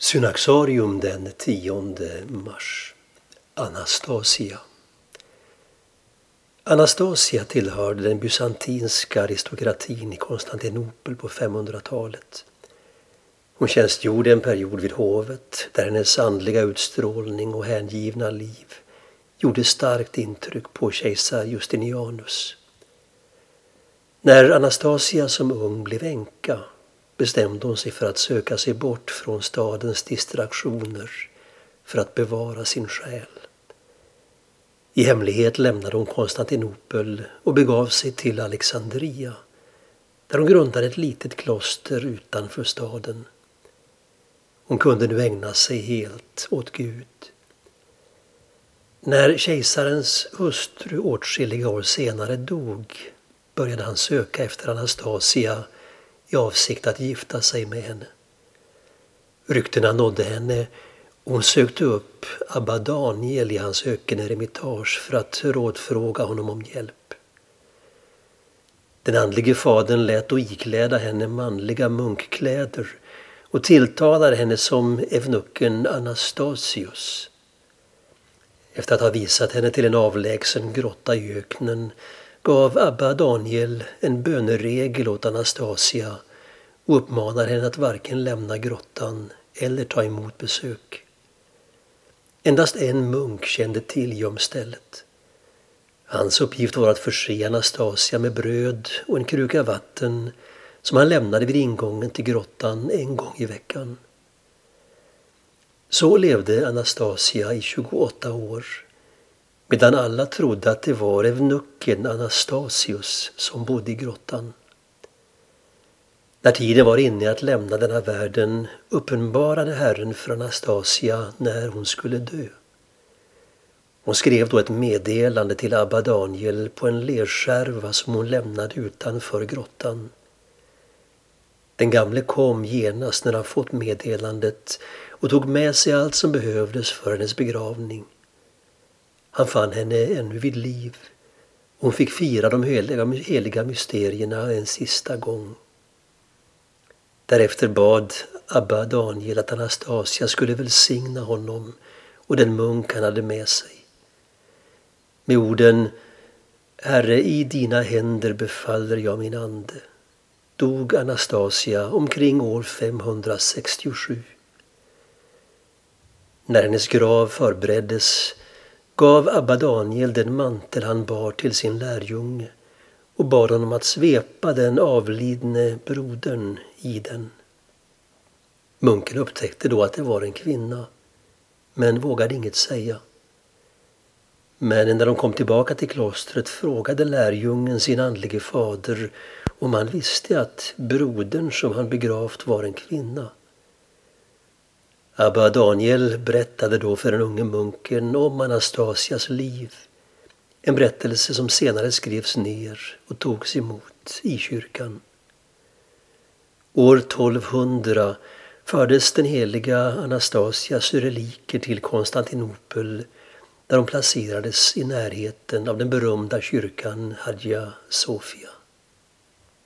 Synaxarium den 10 mars. Anastasia. Anastasia tillhörde den bysantinska aristokratin i Konstantinopel på 500-talet. Hon tjänstgjorde en period vid hovet där hennes andliga utstrålning och hängivna liv gjorde starkt intryck på kejsar Justinianus. När Anastasia som ung blev änka bestämde hon sig för att söka sig bort från stadens distraktioner för att bevara sin själ. I hemlighet lämnade hon Konstantinopel och begav sig till Alexandria där hon grundade ett litet kloster utanför staden. Hon kunde nu ägna sig helt åt Gud. När kejsarens hustru åtskilliga år senare dog började han söka efter Anastasia i avsikt att gifta sig med henne. Ryktena nådde henne och hon sökte upp Abba Daniel i hans ökeneremitage för att rådfråga honom om hjälp. Den andlige fadern lät då ikläda henne manliga munkkläder och tilltalade henne som evnucken Anastasius. Efter att ha visat henne till en avlägsen grotta i öknen gav Abba Daniel en böneregel åt Anastasia och uppmanar henne att varken lämna grottan eller ta emot besök. Endast en munk kände till gömstället. Hans uppgift var att förse Anastasia med bröd och en kruka vatten som han lämnade vid ingången till grottan en gång i veckan. Så levde Anastasia i 28 år medan alla trodde att det var evnucken Anastasius som bodde i grottan. När tiden var inne att lämna denna världen uppenbarade Herren för Anastasia när hon skulle dö. Hon skrev då ett meddelande till Abba Daniel på en lerskärva som hon lämnade utanför grottan. Den gamle kom genast när han fått meddelandet och tog med sig allt som behövdes för hennes begravning. Han fann henne ännu vid liv. Hon fick fira de heliga, mysterierna en sista gång. Därefter bad Abba Daniel att Anastasia skulle välsigna honom och den munk han hade med sig. Med orden Herre, i dina händer befaller jag min ande dog Anastasia omkring år 567. När hennes grav förbereddes gav Abba Daniel den mantel han bar till sin lärjunge och bad honom att svepa den avlidne brodern i den. Munken upptäckte då att det var en kvinna, men vågade inget säga. Men när de kom tillbaka till klostret frågade lärjungen sin andlige fader om han visste att brodern som han begravt var en kvinna. Abba Daniel berättade då för den unge munken om Anastasias liv. En berättelse som senare skrevs ner och togs emot i kyrkan. År 1200 fördes den heliga Anastasias reliker till Konstantinopel där de placerades i närheten av den berömda kyrkan Hagia Sofia.